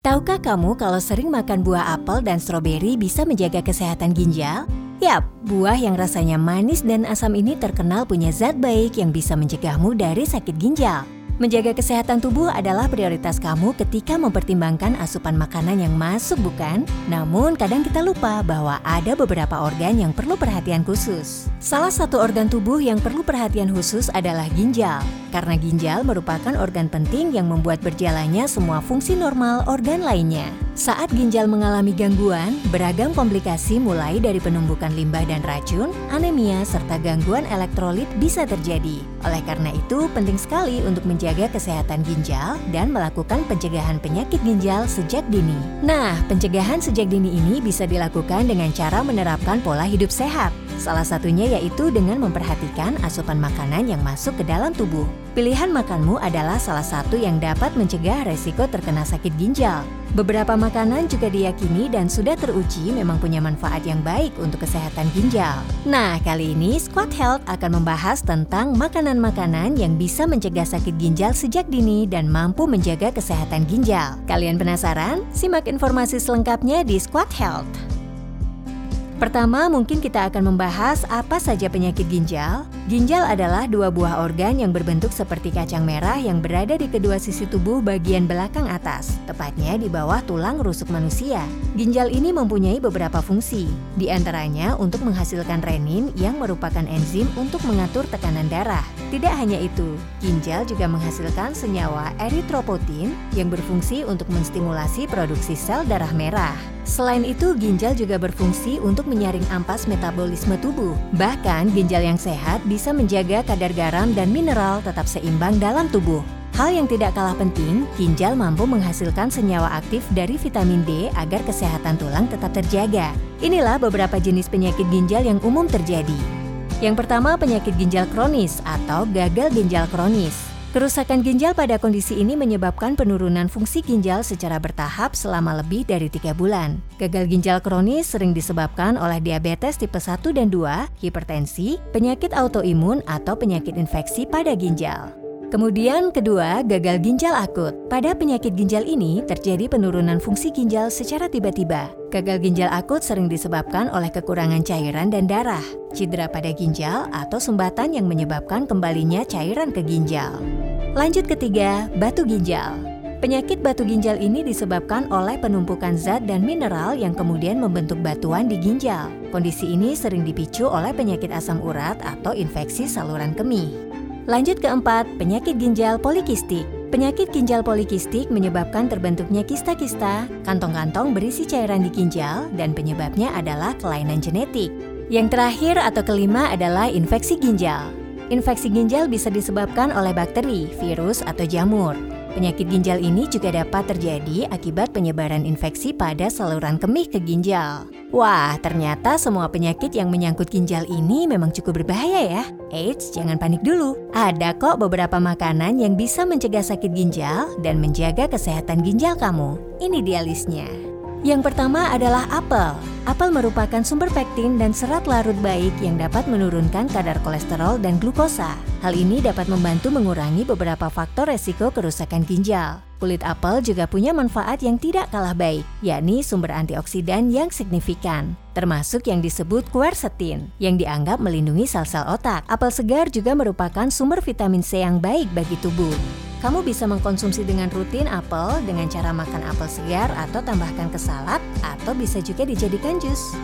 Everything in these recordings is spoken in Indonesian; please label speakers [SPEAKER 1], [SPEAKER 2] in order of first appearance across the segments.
[SPEAKER 1] Tahukah kamu kalau sering makan buah apel dan stroberi bisa menjaga kesehatan ginjal? Yap, buah yang rasanya manis dan asam ini terkenal punya zat baik yang bisa mencegahmu dari sakit ginjal. Menjaga kesehatan tubuh adalah prioritas kamu ketika mempertimbangkan asupan makanan yang masuk, bukan? Namun, kadang kita lupa bahwa ada beberapa organ yang perlu perhatian khusus. Salah satu organ tubuh yang perlu perhatian khusus adalah ginjal, karena ginjal merupakan organ penting yang membuat berjalannya semua fungsi normal organ lainnya. Saat ginjal mengalami gangguan, beragam komplikasi mulai dari penumbukan limbah dan racun, anemia, serta gangguan elektrolit bisa terjadi. Oleh karena itu, penting sekali untuk menjaga kesehatan ginjal dan melakukan pencegahan penyakit ginjal sejak dini. Nah, pencegahan sejak dini ini bisa dilakukan dengan cara menerapkan pola hidup sehat. Salah satunya yaitu dengan memperhatikan asupan makanan yang masuk ke dalam tubuh. Pilihan makanmu adalah salah satu yang dapat mencegah resiko terkena sakit ginjal. Beberapa makanan juga diyakini dan sudah teruji memang punya manfaat yang baik untuk kesehatan ginjal. Nah, kali ini Squad Health akan membahas tentang makanan-makanan yang bisa mencegah sakit ginjal sejak dini dan mampu menjaga kesehatan ginjal. Kalian penasaran? Simak informasi selengkapnya di Squad Health. Pertama, mungkin kita akan membahas apa saja penyakit ginjal. Ginjal adalah dua buah organ yang berbentuk seperti kacang merah yang berada di kedua sisi tubuh bagian belakang atas, tepatnya di bawah tulang rusuk manusia. Ginjal ini mempunyai beberapa fungsi, di antaranya untuk menghasilkan renin yang merupakan enzim untuk mengatur tekanan darah. Tidak hanya itu, ginjal juga menghasilkan senyawa eritropotin yang berfungsi untuk menstimulasi produksi sel darah merah. Selain itu, ginjal juga berfungsi untuk menyaring ampas metabolisme tubuh. Bahkan, ginjal yang sehat bisa menjaga kadar garam dan mineral tetap seimbang dalam tubuh. Hal yang tidak kalah penting, ginjal mampu menghasilkan senyawa aktif dari vitamin D agar kesehatan tulang tetap terjaga. Inilah beberapa jenis penyakit ginjal yang umum terjadi. Yang pertama, penyakit ginjal kronis atau gagal ginjal kronis. Kerusakan ginjal pada kondisi ini menyebabkan penurunan fungsi ginjal secara bertahap selama lebih dari tiga bulan. Gagal ginjal kronis sering disebabkan oleh diabetes tipe 1 dan 2, hipertensi, penyakit autoimun, atau penyakit infeksi pada ginjal. Kemudian kedua, gagal ginjal akut. Pada penyakit ginjal ini terjadi penurunan fungsi ginjal secara tiba-tiba. Gagal ginjal akut sering disebabkan oleh kekurangan cairan dan darah, cedera pada ginjal, atau sumbatan yang menyebabkan kembalinya cairan ke ginjal. Lanjut ketiga, batu ginjal. Penyakit batu ginjal ini disebabkan oleh penumpukan zat dan mineral yang kemudian membentuk batuan di ginjal. Kondisi ini sering dipicu oleh penyakit asam urat atau infeksi saluran kemih. Lanjut keempat, penyakit ginjal polikistik. Penyakit ginjal polikistik menyebabkan terbentuknya kista-kista, kantong-kantong berisi cairan di ginjal, dan penyebabnya adalah kelainan genetik. Yang terakhir atau kelima adalah infeksi ginjal. Infeksi ginjal bisa disebabkan oleh bakteri, virus, atau jamur. Penyakit ginjal ini juga dapat terjadi akibat penyebaran infeksi pada saluran kemih ke ginjal. Wah, ternyata semua penyakit yang menyangkut ginjal ini memang cukup berbahaya ya. Eits, jangan panik dulu. Ada kok beberapa makanan yang bisa mencegah sakit ginjal dan menjaga kesehatan ginjal kamu. Ini dia listnya. Yang pertama adalah apel. Apel merupakan sumber pektin dan serat larut baik yang dapat menurunkan kadar kolesterol dan glukosa. Hal ini dapat membantu mengurangi beberapa faktor resiko kerusakan ginjal. Kulit apel juga punya manfaat yang tidak kalah baik, yakni sumber antioksidan yang signifikan, termasuk yang disebut quercetin, yang dianggap melindungi sel-sel otak. Apel segar juga merupakan sumber vitamin C yang baik bagi tubuh. Kamu bisa mengkonsumsi dengan rutin apel dengan cara makan apel segar atau tambahkan ke salad atau bisa juga dijadikan jus.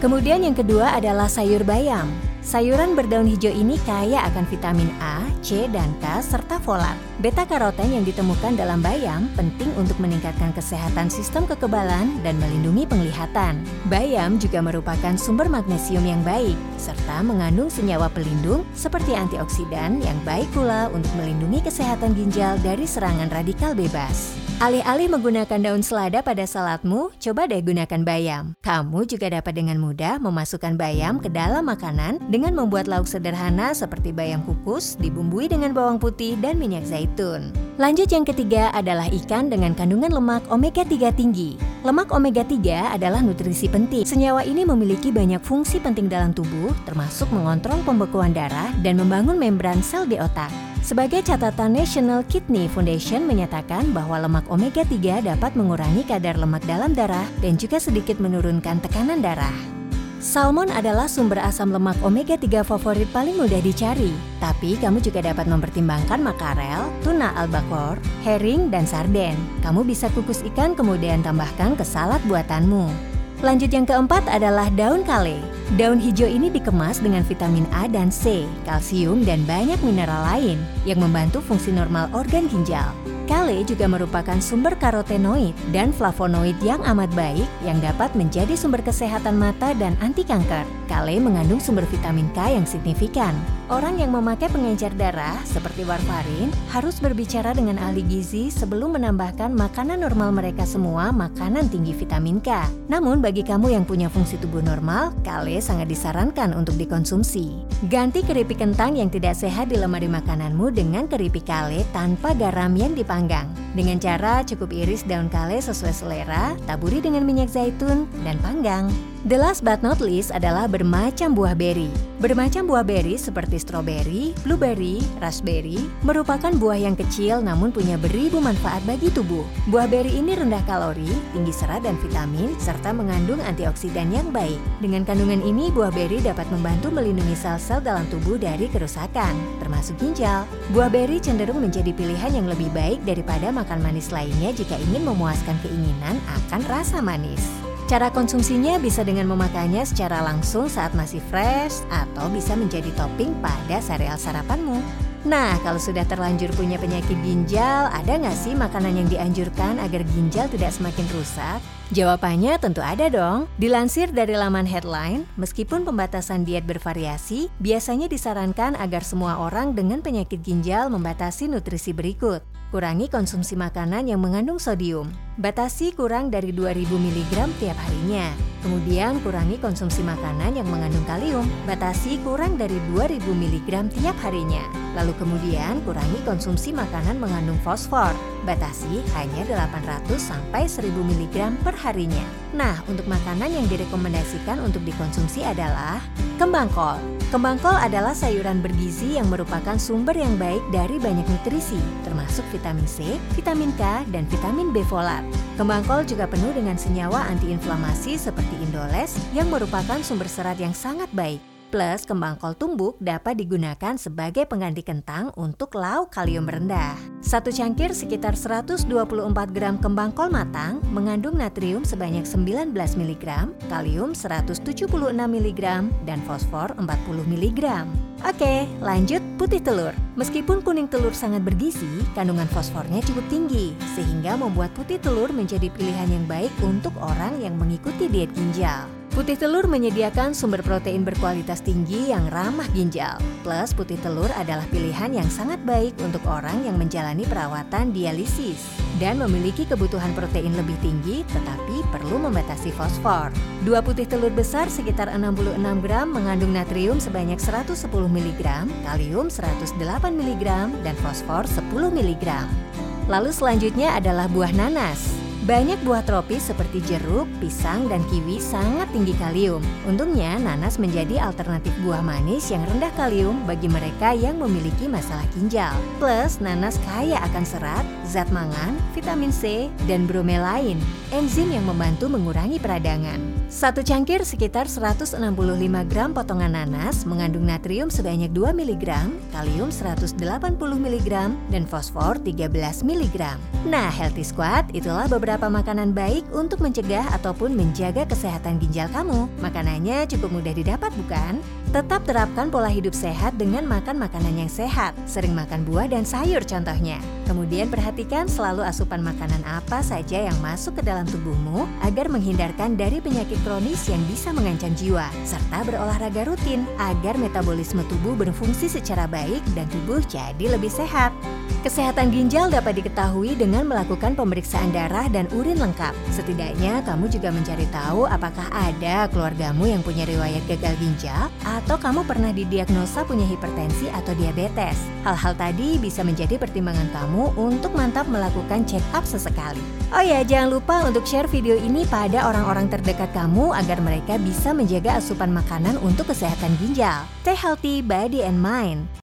[SPEAKER 1] Kemudian yang kedua adalah sayur bayam. Sayuran berdaun hijau ini kaya akan vitamin A, C, dan K, serta folat. Beta karoten yang ditemukan dalam bayam penting untuk meningkatkan kesehatan sistem kekebalan dan melindungi penglihatan. Bayam juga merupakan sumber magnesium yang baik, serta mengandung senyawa pelindung seperti antioksidan yang baik pula untuk melindungi kesehatan ginjal dari serangan radikal bebas. Alih-alih menggunakan daun selada pada saladmu, coba deh gunakan bayam. Kamu juga dapat dengan mudah memasukkan bayam ke dalam makanan dengan membuat lauk sederhana seperti bayam kukus dibumbui dengan bawang putih dan minyak zaitun. Lanjut yang ketiga adalah ikan dengan kandungan lemak omega 3 tinggi. Lemak omega 3 adalah nutrisi penting. Senyawa ini memiliki banyak fungsi penting dalam tubuh, termasuk mengontrol pembekuan darah dan membangun membran sel di otak. Sebagai catatan National Kidney Foundation menyatakan bahwa lemak omega 3 dapat mengurangi kadar lemak dalam darah dan juga sedikit menurunkan tekanan darah. Salmon adalah sumber asam lemak omega 3 favorit paling mudah dicari. Tapi kamu juga dapat mempertimbangkan makarel, tuna albacore, herring, dan sarden. Kamu bisa kukus ikan kemudian tambahkan ke salad buatanmu. Lanjut yang keempat adalah daun kale. Daun hijau ini dikemas dengan vitamin A dan C, kalsium, dan banyak mineral lain yang membantu fungsi normal organ ginjal. Kale juga merupakan sumber karotenoid dan flavonoid yang amat baik yang dapat menjadi sumber kesehatan mata dan anti kanker. Kale mengandung sumber vitamin K yang signifikan. Orang yang memakai pengencer darah seperti warfarin harus berbicara dengan ahli gizi sebelum menambahkan makanan normal mereka semua makanan tinggi vitamin K. Namun bagi kamu yang punya fungsi tubuh normal, kale sangat disarankan untuk dikonsumsi. Ganti keripik kentang yang tidak sehat di lemari makananmu dengan keripik kale tanpa garam yang dipanggang panggang. Dengan cara cukup iris daun kale sesuai selera, taburi dengan minyak zaitun, dan panggang. The last but not least adalah bermacam buah beri. Bermacam buah beri seperti stroberi, blueberry, raspberry merupakan buah yang kecil namun punya beribu manfaat bagi tubuh. Buah beri ini rendah kalori, tinggi serat dan vitamin, serta mengandung antioksidan yang baik. Dengan kandungan ini, buah beri dapat membantu melindungi sel-sel dalam tubuh dari kerusakan, termasuk ginjal. Buah beri cenderung menjadi pilihan yang lebih baik daripada makan manis lainnya jika ingin memuaskan keinginan akan rasa manis. Cara konsumsinya bisa dengan memakannya secara langsung saat masih fresh atau bisa menjadi topping pada sereal sarapanmu. Nah, kalau sudah terlanjur punya penyakit ginjal, ada nggak sih makanan yang dianjurkan agar ginjal tidak semakin rusak? Jawabannya tentu ada dong. Dilansir dari laman headline, meskipun pembatasan diet bervariasi, biasanya disarankan agar semua orang dengan penyakit ginjal membatasi nutrisi berikut. Kurangi konsumsi makanan yang mengandung sodium. Batasi kurang dari 2000 mg tiap harinya. Kemudian kurangi konsumsi makanan yang mengandung kalium. Batasi kurang dari 2000 mg tiap harinya. Lalu kemudian kurangi konsumsi makanan mengandung fosfor. Batasi hanya 800 sampai 1000 mg per harinya. Nah, untuk makanan yang direkomendasikan untuk dikonsumsi adalah kembang kol. Kembang kol adalah sayuran bergizi yang merupakan sumber yang baik dari banyak nutrisi, termasuk vitamin C, vitamin K, dan vitamin B folat. Kembang kol juga penuh dengan senyawa antiinflamasi seperti indoles yang merupakan sumber serat yang sangat baik. Plus, kembang kol tumbuk dapat digunakan sebagai pengganti kentang untuk lauk kalium rendah. Satu cangkir sekitar 124 gram kembang kol matang mengandung natrium sebanyak 19 mg, kalium 176 mg, dan fosfor 40 mg. Oke, lanjut putih telur. Meskipun kuning telur sangat bergizi, kandungan fosfornya cukup tinggi, sehingga membuat putih telur menjadi pilihan yang baik untuk orang yang mengikuti diet ginjal. Putih telur menyediakan sumber protein berkualitas tinggi yang ramah ginjal. Plus, putih telur adalah pilihan yang sangat baik untuk orang yang menjalani perawatan dialisis dan memiliki kebutuhan protein lebih tinggi tetapi perlu membatasi fosfor. Dua putih telur besar sekitar 66 gram mengandung natrium sebanyak 110 mg, kalium 108 mg, dan fosfor 10 mg. Lalu selanjutnya adalah buah nanas. Banyak buah tropis seperti jeruk, pisang, dan kiwi sangat tinggi kalium. Untungnya, nanas menjadi alternatif buah manis yang rendah kalium bagi mereka yang memiliki masalah ginjal. Plus, nanas kaya akan serat, zat mangan, vitamin C, dan bromelain, enzim yang membantu mengurangi peradangan. Satu cangkir sekitar 165 gram potongan nanas mengandung natrium sebanyak 2 mg, kalium 180 mg, dan fosfor 13 mg. Nah, Healthy Squad itulah beberapa beberapa makanan baik untuk mencegah ataupun menjaga kesehatan ginjal kamu. Makanannya cukup mudah didapat bukan? Tetap terapkan pola hidup sehat dengan makan makanan yang sehat. Sering makan buah dan sayur contohnya. Kemudian perhatikan selalu asupan makanan apa saja yang masuk ke dalam tubuhmu agar menghindarkan dari penyakit kronis yang bisa mengancam jiwa. Serta berolahraga rutin agar metabolisme tubuh berfungsi secara baik dan tubuh jadi lebih sehat. Kesehatan ginjal dapat diketahui dengan melakukan pemeriksaan darah dan urin lengkap. Setidaknya kamu juga mencari tahu apakah ada keluargamu yang punya riwayat gagal ginjal atau kamu pernah didiagnosa punya hipertensi atau diabetes. Hal-hal tadi bisa menjadi pertimbangan kamu untuk mantap melakukan check up sesekali. Oh ya, jangan lupa untuk share video ini pada orang-orang terdekat kamu agar mereka bisa menjaga asupan makanan untuk kesehatan ginjal. Stay healthy body and mind.